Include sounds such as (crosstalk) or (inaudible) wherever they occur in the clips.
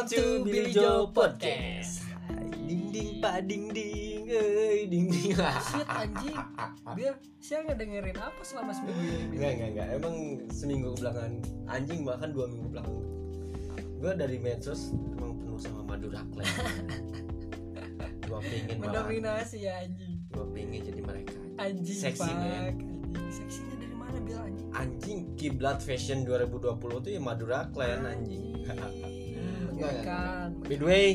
Welcome to Billy Joe Podcast. Ding ding pak ding ding, eh ding ding. Shit anjing Biar saya ngedengerin apa selama seminggu ini Enggak enggak enggak. Emang seminggu belakangan anjing bahkan dua minggu belakangan. Gue dari medsos emang penuh sama Madura Clan. (laughs) gue pengen Mendominasi ya anjing gue pengen jadi mereka. Anjing Seksi. Anjing Seksinya dari mana Bil anjing Anjing kiblat fashion 2020 tuh ya Madura Clan anjing. Menggangkan By the way,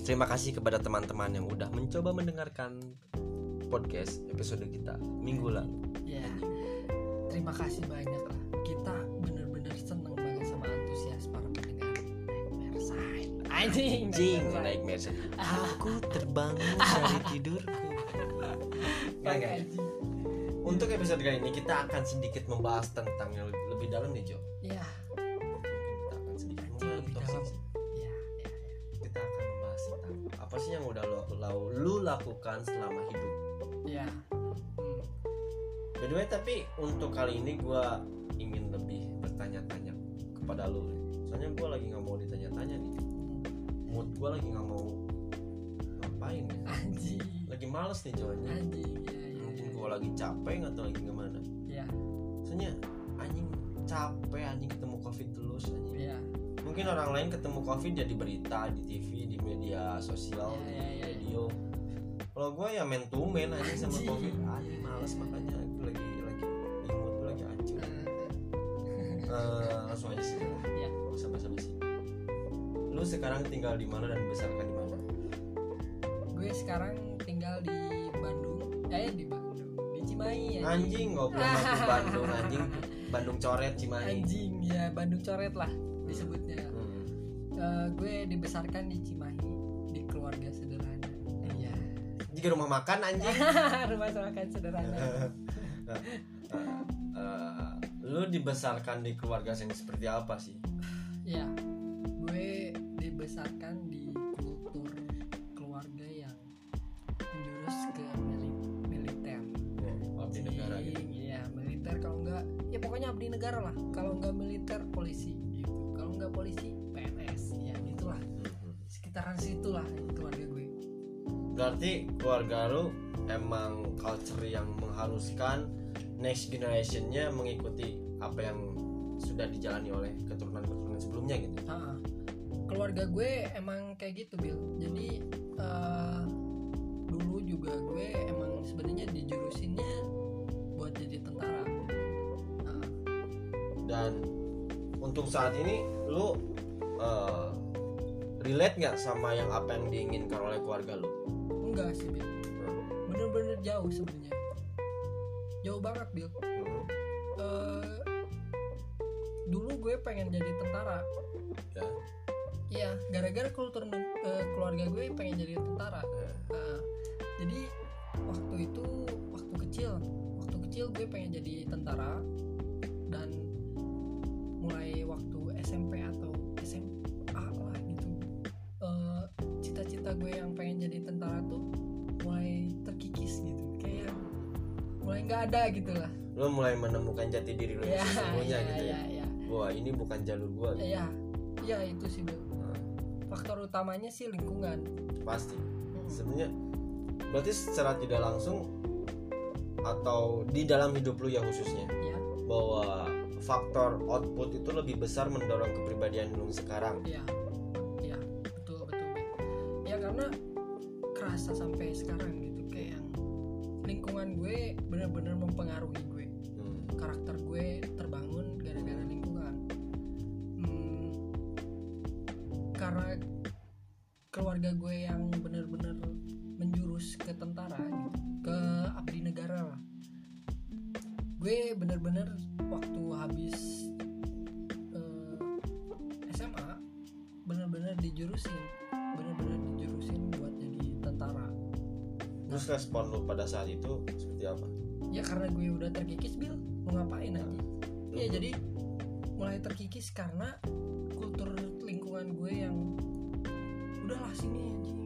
terima kasih kepada teman-teman yang udah mencoba mendengarkan podcast episode kita minggu lalu. Ya Terima kasih banyak lah Kita bener-bener seneng banget sama antusias para pendengar Merside Anjing Anjing Merside. naik. Aku terbangun (laughs) dari tidurku. Anjing. Untuk episode kali ini kita akan sedikit membahas tentang yang lebih, dalam nih Jo. Ya lakukan selama hidup. Ya Hmm. By the way, tapi untuk kali ini gua ingin lebih bertanya-tanya kepada lu. Soalnya gua lagi nggak mau ditanya-tanya nih. Mood gua lagi nggak mau ngapain ya. Anjing Lagi males nih cowoknya. Anjing ya ya Mungkin gua lagi capek atau lagi gimana. Ya Soalnya anjing capek anjing ketemu covid terus anjing. ya Mungkin orang lain ketemu covid jadi berita di TV, di media sosial, Iya, di iya, iya. radio. Kalau gua ya man to man anjing sama Anjing. covid. Anjing males makanya aku lagi lagi di mood gua lagi hancur. (laughs) Eh, langsung aja sih Ya. Gak usah basa-basi lu sekarang tinggal di mana dan dibesarkan di mana gue sekarang tinggal di Bandung eh di Bandung di Cimahi anjing goblok aku (laughs) Bandung anjing Bandung coret Cimahi anjing ya Bandung coret lah disebutnya Hmm. Eh, gue dibesarkan di Cimahi di keluarga iya jika rumah makan anjing (laughs) rumah makan sederhana Eh, lu dibesarkan di keluarga yang seperti apa sih ya gue dibesarkan di kultur keluarga yang menjurus ke mili- militer abdi negara gitu Iya, militer kalau enggak ya pokoknya abdi negara lah. Kalau enggak militer polisi gitu. Kalau enggak polisi PNS. Ya gitulah. Mhm. Sekitaran situ lah keluarga gue. Berarti keluarga lu emang culture yang mengharuskan next generationnya mengikuti apa yang sudah dijalani oleh keturunan-keturunan sebelumnya gitu Ah, keluarga gue emang kayak gitu, Bill. Jadi eh, dulu juga gue emang sebenarnya dijurusinnya buat jadi tentara. Dan untuk saat ini lu eh, relate nggak sama yang apa yang diinginkan oleh keluarga lu enggak sih. Bener-bener jauh sebenarnya. Jauh banget. Hmm, eh dulu gue pengen jadi tentara ya iya gara-gara kultur eh, keluarga gue pengen jadi tentara Nah, jadi waktu itu waktu kecil waktu kecil gue pengen jadi tentara dan mulai waktu SMP atau SMA lah gitu eh, cita-cita gue yang pengen jadi tentara tuh mulai nggak ada gitu lah. Lu mulai menemukan jati diri lu yang ya sesungguhnya ya gitu ya? ya ya wah ini bukan jalur gua gitu. ya ya itu sih Bel. Nah, faktor utamanya sih lingkungan. Pasti. Hmm. sebenarnya berarti secara tidak langsung atau di dalam hidup lu ya khususnya ya bahwa faktor output itu lebih besar mendorong kepribadian lu sekarang. Ya ya betul betul ya karena kerasa sampai sekarang gue benar-benar mempengaruhi gue. Hmm. karakter gue terbangun gara-gara lingkungan. Hmm, karena keluarga gue yang benar-benar menjurus ke tentara gitu, ke abdi negara lah. Gue bener-bener waktu habis eh, SMA bener-bener dijurusin. Bener-bener dijurusin buat jadi tentara. Terus respon lu pada saat itu apa? Ya karena gue udah terkikis bil. Mau ngapain aja ya Mhm. jadi mulai terkikis karena kultur lingkungan gue yang udahlah sini anjing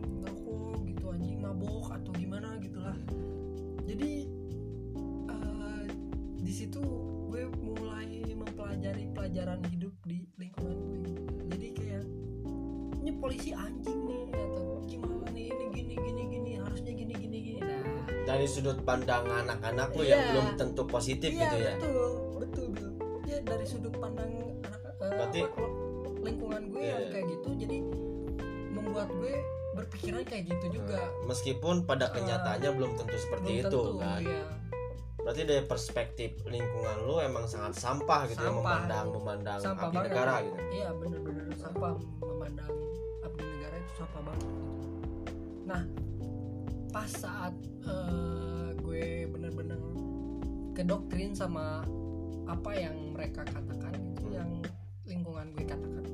dari sudut pandang anak-anak lu Iya. yang belum tentu positif iya gitu ya betul betul betul ya dari sudut pandang anak eh, Berarti- kalau lingkungan gue Iya, yang iya. kayak gitu jadi membuat gue berpikiran kayak gitu juga Nah, meskipun pada kenyataannya belum tentu seperti Belum itu tentu, kan iya. berarti dari perspektif lingkungan lu emang sangat sampah gitu ya Sampah. memandang memandang sampah abdi banget negara gitu iya bener-bener sampah memandang abdi negara itu sampah banget gitu nah pas saat eh, gue bener-bener kedoktrin sama apa yang mereka katakan gitu Hmm. yang lingkungan gue katakan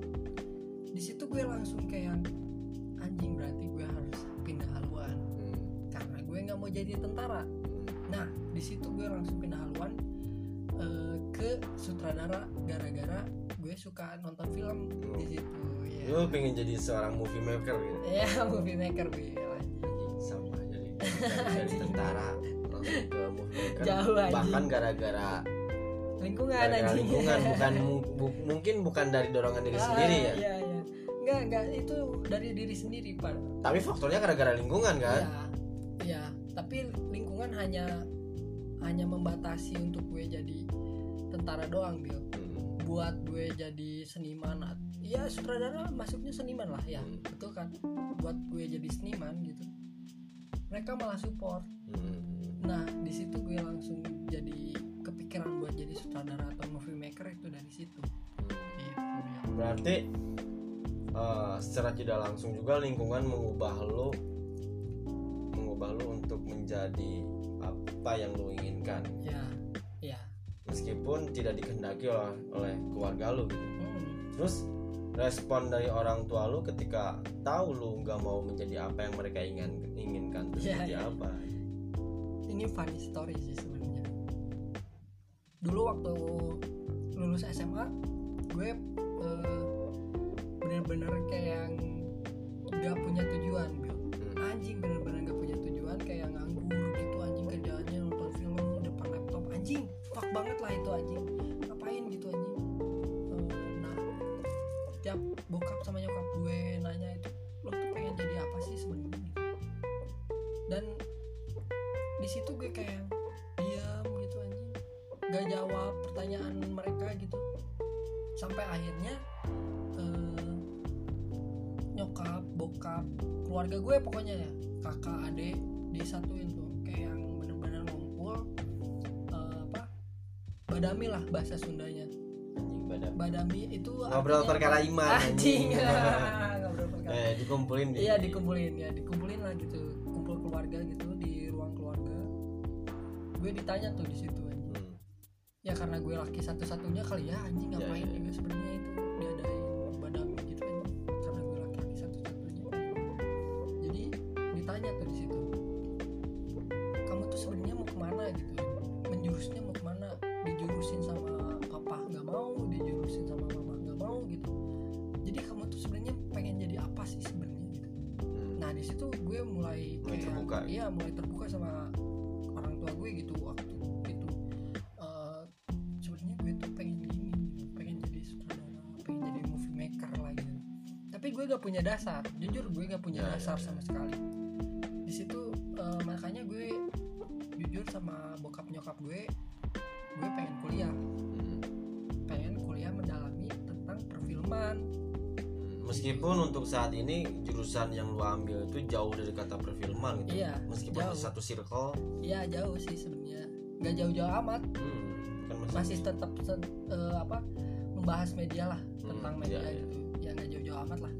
di situ gue langsung kayak anjing berarti gue harus pindah haluan Hmm, karena gue nggak mau jadi tentara hmm. Nah, di situ gue langsung pindah haluan eh, ke sutradara gara-gara gue suka nonton film di situ. Ya. lu pengen jadi seorang movie maker gitu Ya, (laughs) movie maker gue. Dari, tentara langsung ke Jauh, anjing. bahkan gara-gara Lingkungan gara-gara lingkungan (laughs) bukan bu- mungkin bukan dari dorongan diri Ah, sendiri ya Iya, iya. Enggak, enggak itu dari diri sendiri, Pak. tapi faktornya gara-gara lingkungan kan Iya. Iya, tapi lingkungan hanya hanya membatasi untuk gue jadi tentara doang, Bil. Hmm, buat gue jadi seniman ya sutradara masuknya seniman lah ya Hmm. betul kan buat gue jadi seniman gitu mereka malah support. Hmm. nah di situ gue langsung jadi kepikiran buat jadi sutradara atau movie maker itu dari situ. Gitu ya berarti eh, secara tidak langsung juga lingkungan mengubah lo mengubah lo untuk menjadi apa yang lo inginkan. Ya ya meskipun tidak dikehendaki oleh, oleh keluarga lo gitu. Hmm. terus respon dari orang tua lu ketika tahu lu nggak mau menjadi apa yang mereka ingin inginkan itu Iya, seperti iya. apa? Ini funny story sih sebenarnya. Dulu waktu lulus SMA gue eh, bener-bener kayak gak punya tujuan bokap sama nyokap gue nanya itu lo tuh pengen jadi apa sih sebenarnya? Dan di situ gue kayak diam gitu anjing. Gak jawab pertanyaan mereka gitu. Sampai akhirnya eh, nyokap bokap keluarga gue pokoknya ya kakak adik disatuin tuh kayak yang bener-bener ngumpul eh, apa badami lah bahasa Sundanya badan badami itu ngobrol perkara iman (laughs) anjing. (laughs) ngobrol perkara. Eh dikumpulin di iya dikumpulin. Ya dikumpulin lah gitu. Kumpul keluarga gitu di ruang keluarga. Gue ditanya tuh di situ anjing. Hmm. ya karena gue laki satu-satunya kali ya anjing. Iya, ngapain iya. juga sebenarnya itu gue gak punya dasar. Jujur gue gak punya Ya, ya, dasar ya. sama sekali. Di situ eh, makanya gue jujur sama bokap nyokap gue gue pengen kuliah. Hmm. pengen kuliah mendalami tentang perfilman. Meskipun untuk saat ini jurusan yang lu ambil itu jauh dari kata perfilman gitu. Iya, meskipun jauh. satu circle. Ya jauh sih sebenarnya. Nggak jauh-jauh amat. Hmm, kan masih, masih tetap eh, apa membahas media lah Hmm, tentang media iya, iya. gitu. Ya nggak jauh-jauh amat lah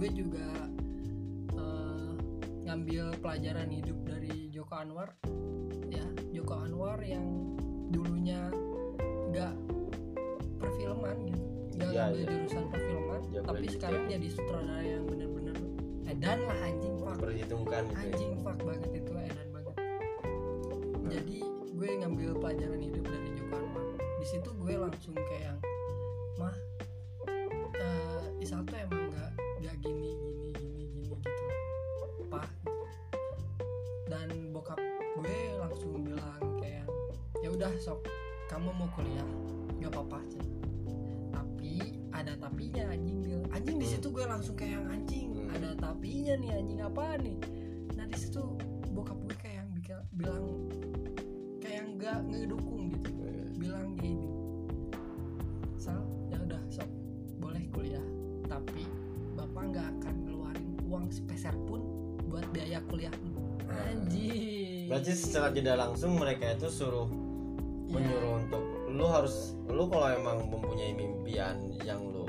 gue juga eh, ngambil pelajaran hidup dari Joko Anwar. Ya Joko Anwar yang dulunya nggak perfilman gitu. Nggak Iya, ngambil iya. jurusan perfilman Dia tapi sekarang jadi sutradara yang bener-bener edan lah anjing fuck. Perhitungkan gitu ya. anjing fuck banget itu edan banget. Jadi gue ngambil pelajaran hidup dari Joko Anwar. Di situ gue langsung kayak yang mah tapinya nih anjing apa nih? Nah di situ bokap gue kayak yang bilang kayak yang nggak ngedukung gitu. Iya. bilang gini sal ya udah sok. Boleh kuliah tapi bapak nggak akan ngeluarin uang sepeser pun buat biaya kuliah anjing. Berarti secara tidak langsung mereka itu suruh Iya. menyuruh untuk lu harus lu kalau emang mempunyai mimpian yang lu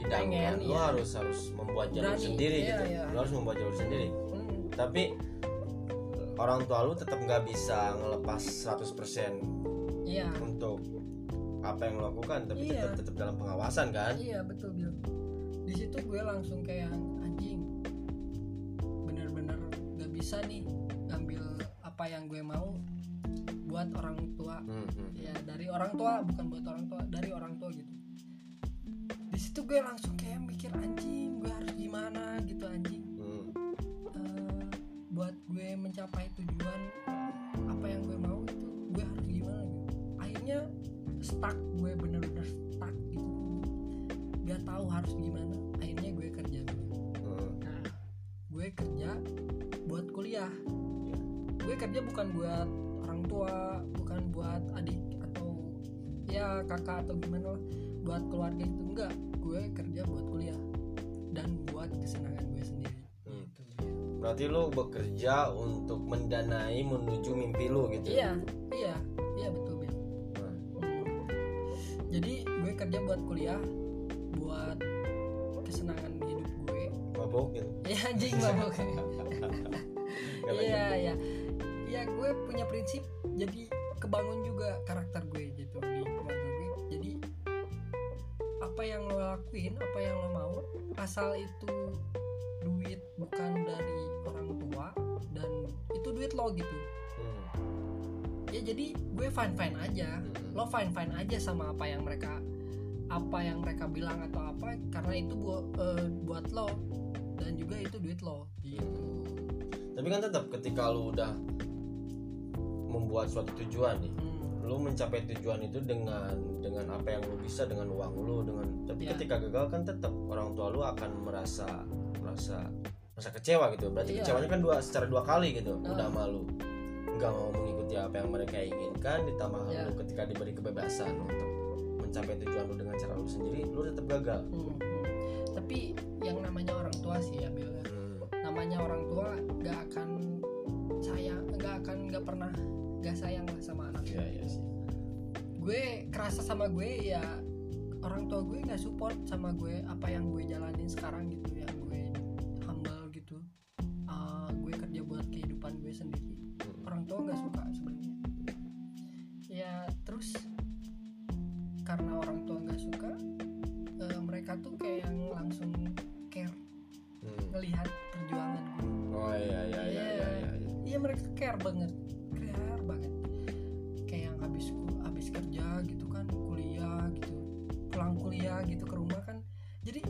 idamkan Pengen, lu iya. harus harus membuat jalur Berani, sendiri iya, gitu. iya. lu harus membuat jalur sendiri. Hmm, tapi orang tua lu tetap nggak bisa ngelepas 100% iya. untuk apa yang lu lakukan tapi Iya. tetap tetap dalam pengawasan kan? Iya betul bil. Di situ gue langsung kayak anjing bener-bener gak bisa nih ngambil apa yang gue mau buat orang tua. Hmm. ya dari orang tua bukan buat orang tua dari orang tua gitu di situ gue langsung kayak mikir anjing gue harus gimana? Gitu anjing. Hmm. Eh, buat gue mencapai tujuan apa yang gue mau itu gue harus gimana gitu. Akhirnya stuck gue bener-bener stuck gitu. Gak tahu harus gimana akhirnya gue kerja dulu Hmm. nah gue kerja buat kuliah. Iya. gue kerja bukan buat orang tua bukan buat adik atau ya kakak atau gimana lah buat keluarga itu. Enggak gue kerja buat kuliah. Dan buat kesenangan gue sendiri. Hmm. gitu. Berarti lu bekerja untuk mendanai menuju mimpi lu gitu iya iya fine aja Hmm. lo fine fine aja sama apa yang mereka apa yang mereka bilang atau apa karena itu buat eh, buat lo dan juga itu duit lo gitu tapi kan tetap ketika lu udah membuat suatu tujuan nih Hmm. lu mencapai tujuan itu dengan dengan apa yang lu bisa dengan uang lu dengan tapi Ya. ketika gagal kan tetap orang tua lu akan merasa merasa merasa kecewa gitu berarti Iya. kecewanya kan dua secara dua kali gitu Ah. udah malu nggak mau mengikuti apa yang mereka inginkan ditambah Ya. lu ketika diberi kebebasan untuk mencapai tujuan lu dengan cara lu sendiri lu tetap gagal Hmm, hmm. tapi yang namanya orang tua sih ya Bil ya. Hmm. namanya orang tua gak akan sayang gak akan gak pernah gak sayang lah sama anak iya iya sih gue kerasa sama gue ya orang tua gue nggak support sama gue apa yang gue jalanin sekarang gitu yang care banget care banget. Kayak yang habis habis kerja gitu kan kuliah gitu pulang kuliah gitu ke rumah kan. Jadi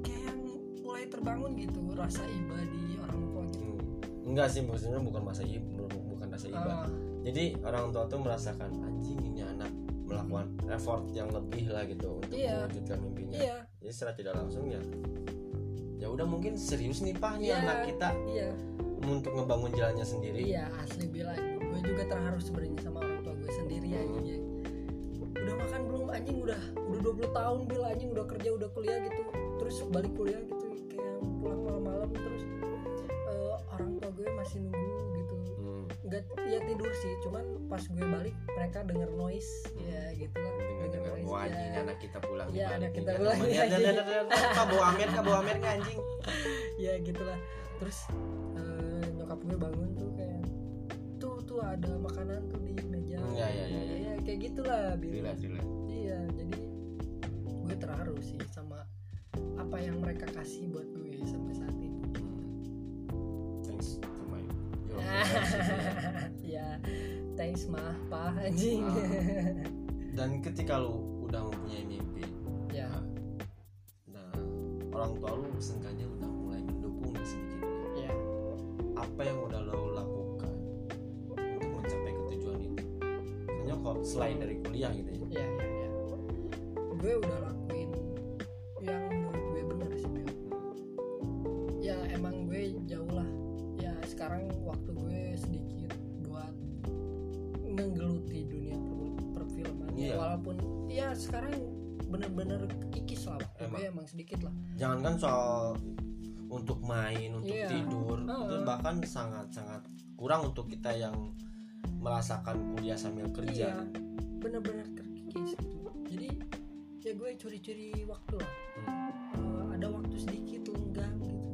kayak yang mulai terbangun gitu rasa iba di orang tua gitu Hmm. enggak sih maksudnya bukan masa ibu bukan rasa iba. Ah, jadi orang tua tuh merasakan anjing ini anak melakukan effort yang lebih lah gitu untuk Iya. mewujudkan mimpinya. Iya. Jadi secara tidak langsung ya ya udah mungkin serius nih pah nih Iya. anak kita. Iya untuk ngebangun jalannya sendiri. Iya asli bilang gue juga terharu sebenarnya sama orang tua gue sendiri Hmm. anjing. Ya udah makan belum anjing? Udah udah 20 tahun bil anjing. Udah kerja udah kuliah gitu. Terus balik kuliah gitu kayak pulang malam-malam terus eh, orang tua gue masih nunggu gitu. Hmm. nggak ya tidur sih cuman pas gue balik mereka denger noise. Ya gitu lah. Denger noise wah ya. anjing anak kita pulang balik anak kita pulang kak bawa amer bawa amer nggak, anjing? (laughs) Ya gitulah terus gue bangun tuh kayak tuh tuh ada makanan tuh di meja. Ya, ya, ya, ya. ya kayak gitulah Bil. relate relate iya jadi gue terharu sih sama apa yang mereka kasih buat gue sampai saat ini. Hmm. thanks to my your ya thanks mah pak anjing. (laughs) Dan ketika lu udah mempunyai mimpi ya nah orang tua lu sengkanya apa yang udah lo lakukan untuk mencapai ketujuan itu misalnya kok selain dari kuliah gitu ya, Iya, iya, ya. gue udah lakuin yang menurut gue bener sih Mel. ya emang gue jauh lah ya sekarang waktu gue sedikit buat menggeluti dunia per perfilman Iya. walaupun ya sekarang bener-bener kikis lah emang. gue emang sedikit lah jangankan soal untuk main untuk iya. tidur Heeh. itu bahkan sangat sangat kurang untuk kita yang merasakan kuliah sambil kerja iya bener-bener terkikis gitu jadi ya gue curi-curi waktu lah Hmm. Eh, ada waktu sedikit lenggang gitu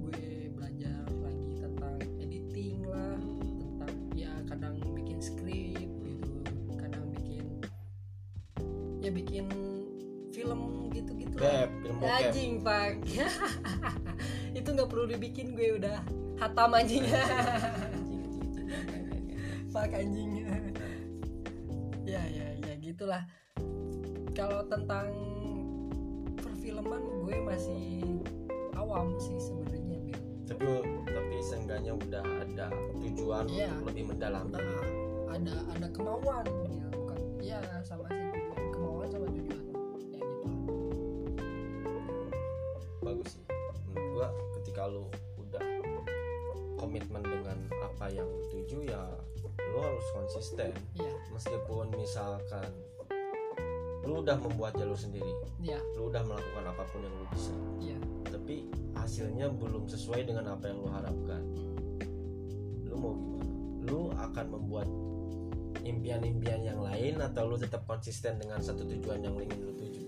gue belajar lagi tentang editing lah tentang ya kadang bikin skrip gitu kadang bikin ya bikin film gitu-gitu lah. Beb, film bokep anjing pak (laughs) itu nggak perlu dibikin gue udah hatam anjing. Anjing, anjing, anjing. pak anjing. Ya ya ya gitulah. Kalau tentang perfilman gue masih awam sih sebenarnya tapi tapi seenggaknya udah ada tujuan Iya. untuk lebih mendalami. Nah, ada ada kemauan sendiri. Iya. Lu udah melakukan apa pun yang lu bisa. Iya. Tapi hasilnya belum sesuai dengan apa yang lu harapkan. Lu mau gimana? Lu akan membuat impian-impian yang lain atau lu tetap konsisten dengan satu tujuan yang ingin lu tuju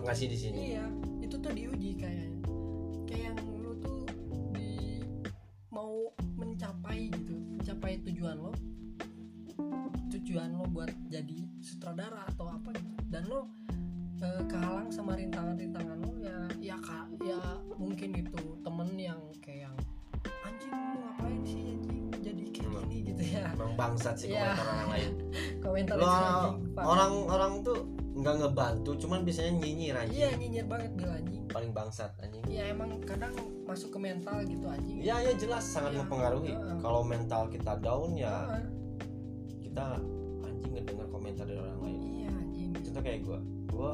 cocok gak sih di sini. Iya itu tuh diuji kayaknya. Kayak yang lu tuh di mau mencapai gitu mencapai tujuan lo. Tujuan lo buat jadi sutradara atau apa gitu. Dan lo eh, kehalang sama rintangan-rintangan lo ya ya kak ya mungkin itu temen yang kayak yang anjing lu ngapain sih anjing? Jadi kayak gini gitu ya. emang bangsat sih Iya. komentar orang lain. (laughs) Komentar lo itu nggak ngebantu cuman biasanya nyinyir iya anjing nyinyir banget bil anjing paling bangsat anjing ya emang kadang masuk ke mental gitu anjing Iya ya jelas sangat Iya. mempengaruhi. Heeh. Kalau mental kita down ya kita anjing ngedengar komentar dari orang lain. iya anjing Contoh kayak gue, gue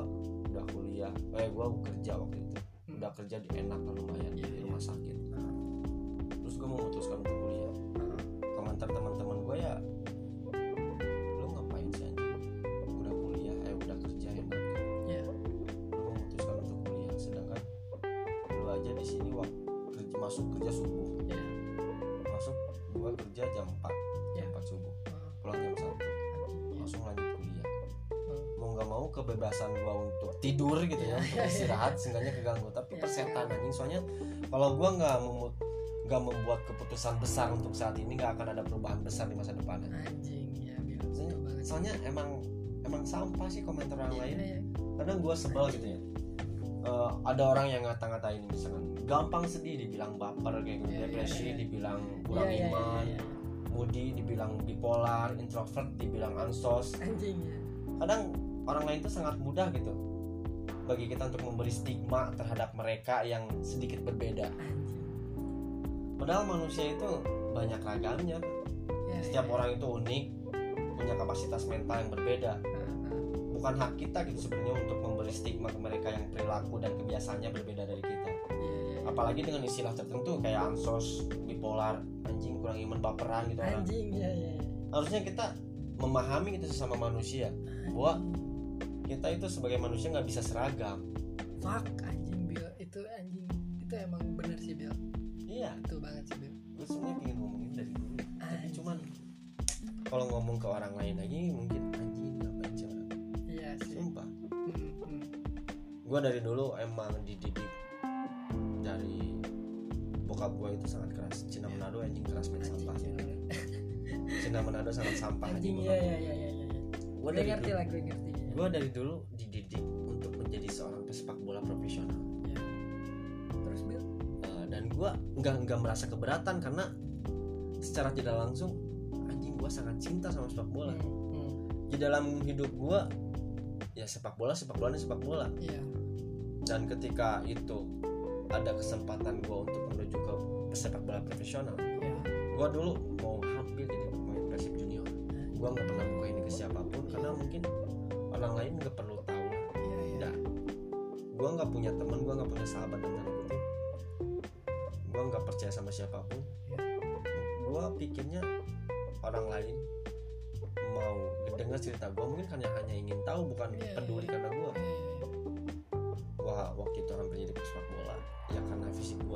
udah kuliah, eh gue kerja waktu itu, Hmm. udah kerja di enak lumayan Iya, di iya. rumah sakit. Terus gue memutuskan untuk masuk kerja subuh, ya. Masuk gua kerja jam 4 Ya. jam 4 subuh. Pulang jam 1 anjing ya. langsung lanjut kuliah. Heeh. mau nggak mau kebebasan gua untuk tidur gitu ya Ya. untuk istirahat seenggaknya keganggu. Tapi Ya, persetan anjing soalnya kalau gua nggak memut nggak membuat keputusan besar untuk saat ini nggak akan ada perubahan besar di masa depan. Anjing ya Soalnya- soalnya emang emang sampah sih komentar orang Iya, lain. iya. kadang gua sebel gitu ya Eh, ada orang yang ngata-ngatain misalkan gampang sedih dibilang baper kayak gitu Iya, iya, depresi iya. dibilang kurang Iya, iya, iya, iman iya. moody dibilang bipolar introvert dibilang ansos anjing kadang orang lain itu sangat mudah gitu bagi kita untuk memberi stigma terhadap mereka yang sedikit berbeda anjing padahal manusia itu banyak ragamnya ya, setiap ya, orang itu unik punya kapasitas mental yang berbeda. Bukan hak kita gitu sebenarnya untuk memberi stigma ke mereka yang perilaku dan kebiasaannya berbeda dari kita. Iya, iya, iya. apalagi dengan istilah tertentu kayak ansos bipolar anjing kurang iman baperan gitu orang anjing ya ya ya. harusnya kita memahami itu sesama manusia bahwa kita itu sebagai manusia nggak bisa seragam. Fuck anjing bil itu anjing. Itu emang bener sih bil iya. Betul banget sih bil gue sebenarnya pengen ngomongin dari dulu tapi cuman kalau ngomong ke orang lain lagi mungkin gue dari dulu emang dididik dari bokap gue itu sangat keras. Cina Manado anjing keras anjing sampah. (laughs) Cina. Cina Manado sangat sampah anjing anjing ya ya ya ya ya gue dari ngerti dulu lah gue ngerti. gue dari dulu dididik untuk menjadi seorang pesepak bola profesional. Ya. terus bil? Uh, dan gue nggak nggak merasa keberatan karena secara tidak langsung anjing gue sangat cinta sama sepak bola. Hmm, hmm, di dalam hidup gue ya sepak bola sepak bola sepak bola. Iya dan ketika itu ada kesempatan gue untuk menuju ke sepak bola profesional iya. gue dulu mau hampir jadi pemain persib junior. Gue nggak pernah buka ini ke siapa pun karena mungkin orang lain nggak perlu tahu. Iya iya. Nggak. gue nggak punya teman gue nggak punya sahabat dan tanda kutip gue nggak percaya sama siapa pun. Iya. gue pikirnya orang lain mau dengar cerita gue mungkin hanya hanya ingin tahu bukan Iya, peduli iya. karena gue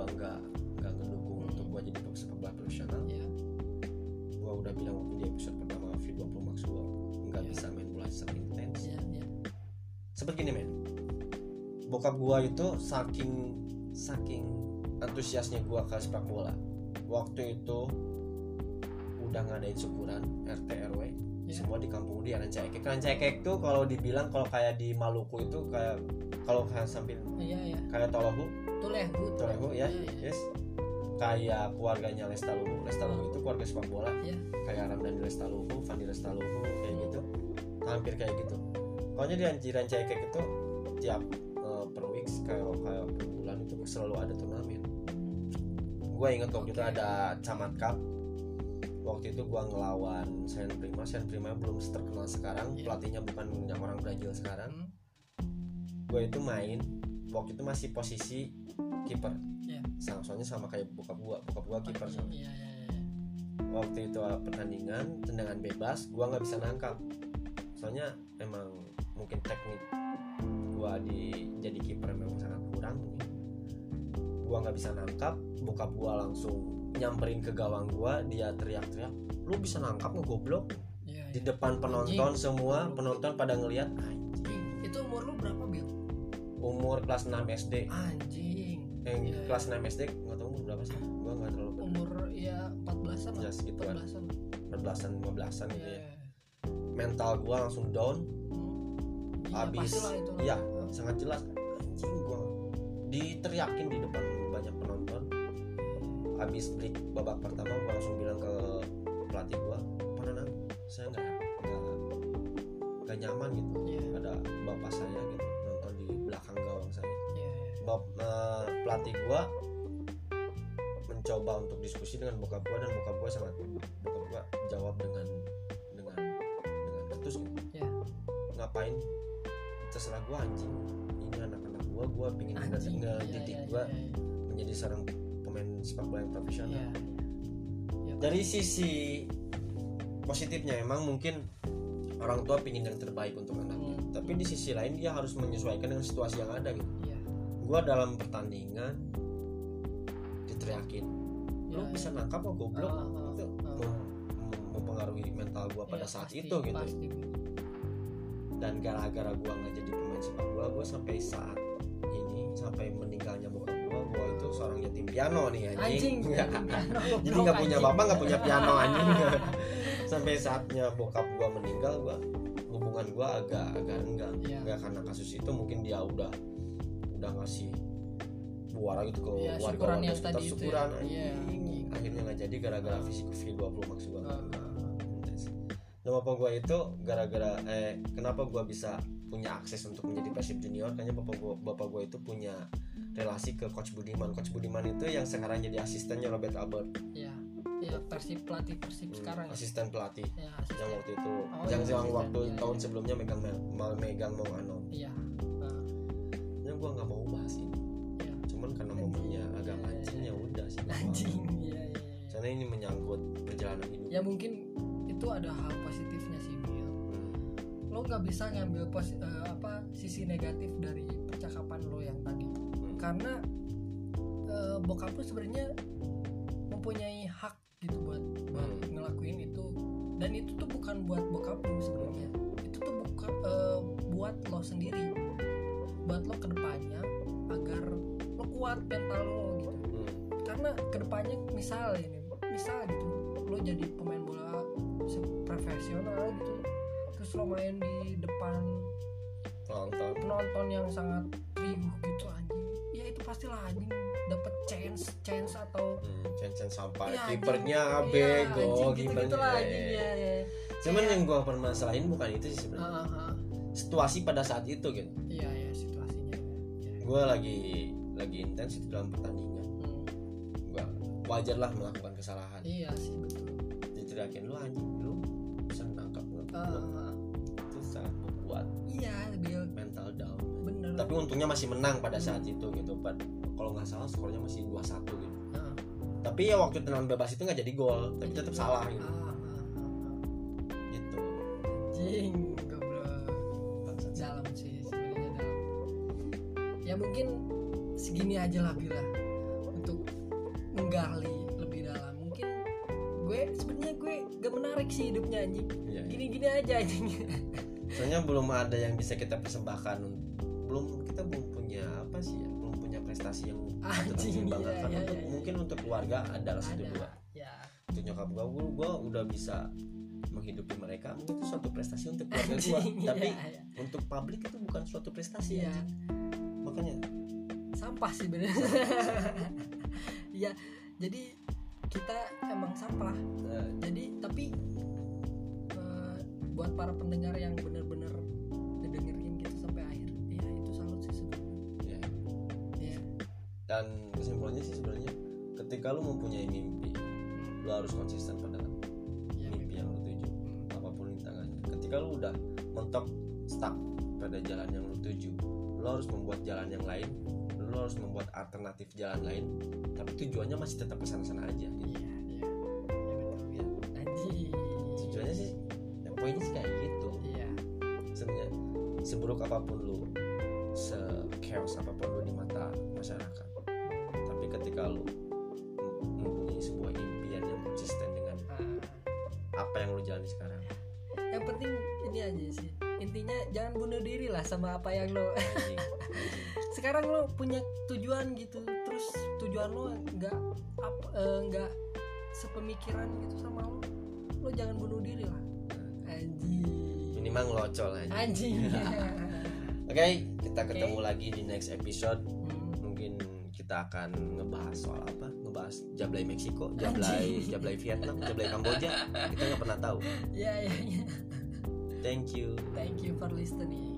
gue nggak nggak ngedukung Hmm. untuk gue jadi pesepak bola profesional Iya. gue udah bilang waktu di episode pertama V20 Max gue nggak Iya. bisa main bola secara intens Iya, iya. sempet gini men bokap gua itu saking saking antusiasnya gua ke sepak bola waktu itu udah ngadain syukuran RT RW Iya. semua di kampung di Rancakek Rancakek tuh kalau dibilang kalau kayak di Maluku itu kayak kalau kayak sambil Iya, iya. kayak Tolohu Tulehu. Tolohu ya. Iya, iya. yes. Kayak keluarganya Lestaluhu Lestaluhu itu keluarga sepak bola. Iya. kayak Ramdhani Lestaluhu Fandi Lestaluhu kayak gitu. Hampir kayak gitu. Pokoknya di Anji Rancakek itu tiap eh, per weeks kayak kayak per bulan itu selalu ada turnamen. Gue inget waktu itu Oke. ada Camat Cup. Waktu itu gue ngelawan Sen Prima. Sen Prima belum terkenal sekarang. Iya. pelatihnya bukan yang orang Brazil sekarang. Hmm, gue itu main waktu itu masih posisi kiper Iya. sama soalnya sama kayak bokap gue bokap gue kiper sama Iya, iya, iya. waktu itu uh, pertandingan tendangan bebas gua nggak bisa nangkap soalnya emang mungkin teknik gua di jadi kiper memang sangat kurang mungkin. gua nggak bisa nangkap bokap gua langsung nyamperin ke gawang gua dia teriak-teriak lu bisa nangkap nggak goblok Iya, di iya. depan penonton semua penonton pada ngelihat umur kelas 6 SD Anjing. yang Iya, kelas 6 SD nggak tahu umur berapa sih gua nggak terlalu Umur ya 14-an lah. Ya, segituan. 14-an. 14an 15an gitu Iya. ya mental gua langsung down Hmm. Iya, Habis- iya. Hmm. sangat jelas anjing gua diteriakin di depan banyak penonton habis break babak pertama gua langsung bilang ke pelatih gua nang saya nggak nggak nyaman gitu Iya, ada bapak saya gitu Bap, eh, pelatih gua mencoba untuk diskusi dengan bokap gua dan bokap gua sangat bokap gua jawab dengan dengan dengan ketus gitu Iya. ngapain terserah gua anjing ini anak-anak gua gua pengen ngedidik gua iya, iya. menjadi seorang pemain sepak bola yang profesional Iya, iya. Iya, dari sisi positifnya emang mungkin orang tua pingin yang terbaik untuk anaknya Hmm. tapi di sisi lain dia harus menyesuaikan dengan situasi yang ada gitu Gua dalam pertandingan diteriakin lu Iya, bisa iya. nangkap kok goblok Ah, ah, itu mem- mempengaruhi mental gua pada Iya, saat pasti, itu gitu pasti. dan gara-gara gua nggak jadi pemain sepak bola gua sampai saat ini sampai meninggalnya bokap gua gua itu seorang yatim piano nih Anjing. anjing, (laughs) jadi nggak punya bapak nggak punya piano anjing (laughs) sampai saatnya bokap gua meninggal gua hubungan gua agak agak renggang Iya. nggak karena kasus itu mungkin dia udah udah ngasih buara gitu ke Iya, warga warga yang sekitar tadi itu syukuran ya. anjing. Iya, anjing. akhirnya nggak jadi gara-gara fisik V20 max gua Ah, ah, ah. dan bapak gua itu gara-gara eh kenapa gua bisa punya akses untuk menjadi Persib Junior karena bapak gua bapak gua itu punya relasi ke coach Budiman coach Budiman itu yang sekarang jadi asistennya Robert Albert Iya. Iya, Persib pelatih Persib Hmm, sekarang. ya. asisten pelatih Ya, yang asisten. waktu itu Oh, yang iya, yang asisten. waktu Iya, tahun iya. sebelumnya megang me- megang mau anom Iya. Ya gua nggak mau bahas ini Iya. cuman karena Anjing, momennya iya, agak iya, mancing iya. ya udah sih. Iya, iya, iya. karena ini menyangkut perjalanan hidup Ya mungkin itu ada hal positifnya sih, Bil. Hmm. Lo nggak bisa ngambil pos- eh, apa sisi negatif dari percakapan lo yang tadi. Hmm. Karena eh, bokap lo sebenarnya mempunyai hak gitu buat buat Hmm. ngelakuin itu dan itu tuh bukan buat bokap lo sebenarnya itu tuh bukan eh, buat lo sendiri buat lo ke depannya agar lo kuat mental lo gitu Hmm. karena ke depannya misal ini misal gitu lo jadi pemain bola profesional gitu terus lo main di depan penonton penonton yang sangat riuh gitu anjing ya itu pastilah anjing dapat chance chance atau hmm, Chen sampai Iya, kipernya bego anjing, kipernya lah, eh. anjing, ya, ya. cuman Kayak- yang gua permasalahin bukan itu sih sebenarnya ah, ah. Situasi pada saat itu gitu. Iya ya situasinya. Ya. gua lagi lagi intens itu dalam pertandingan. Hmm, gua wajar lah melakukan kesalahan. Iya sih betul. Diteriakin lu anjing lu bisa nangkap lu Ah, ah, ah. itu sangat membuat iya dia mental down. Bener. Tapi untungnya masih menang pada saat itu gitu. Kalau nggak salah skornya masih 2-1 gitu. Ah, tapi ya waktu tenang bebas itu nggak jadi gol tapi tetap salah gitu. Ah, ah, ah, ah. gitu. Jing, Ya mungkin segini aja lah bila untuk menggali lebih dalam. Mungkin gue sebenarnya gue gak menarik sih hidupnya anjing. Iya, iya. Gini-gini aja anjing. (laughs) soalnya belum ada yang bisa kita persembahkan belum kita belum punya apa sih ya belum punya prestasi yang (laughs) Anjing, iya, iya, untuk iya. mungkin untuk keluarga adalah satu Ada. dua Ya. untuk nyokap gua gua, gua udah bisa menghidupi mereka mungkin itu suatu prestasi untuk keluarga Anjing, tapi iya, iya. untuk publik itu bukan suatu prestasi Iya. anjing. Makanya sampah sih bener. (laughs) Iya, jadi kita emang sampah. eh, jadi tapi eh, buat para pendengar yang bener-bener ngedengerin gitu sampai akhir ya itu salut sih sebenarnya. Ya. ya dan kesimpulannya sih sebenarnya ketika lu mempunyai mimpi lu harus konsisten pada ya mimpi yang lu tuju. Apa pun rintangannya. Ketika lu udah mentok stuck pada jalan yang lu tuju lu harus membuat jalan yang lain lu harus membuat alternatif jalan lain tapi tujuannya masih tetap ke sana-sana aja gitu. iya iya. Ya betul ya tujuannya sih ya poinnya sih kayak gitu. Iya. Sebenarnya seburuk apa pun lu se chaos apa pun lu di mata masyarakat tapi ketika mem- mempunyai sebuah impian yang konsisten dengan Ah, apa yang lu jalani sekarang. Yang penting ini aja sih intinya jangan bunuh diri lah sama apa yang lo anjing, (laughs) anjing. sekarang lo punya tujuan gitu terus tujuan lo nggak apa eh, nggak sepemikiran gitu sama lo lo jangan bunuh diri lah anjing minimal ngelocol aja anjing (laughs) Oke, kita Oke. ketemu lagi di next episode. Hmm. Mungkin kita akan ngebahas soal apa? Ngebahas jablay Meksiko, jablay jablay Vietnam, jablay Kamboja. Kita nggak pernah tahu. (laughs) ya ya ya Thank you. thank you for listening.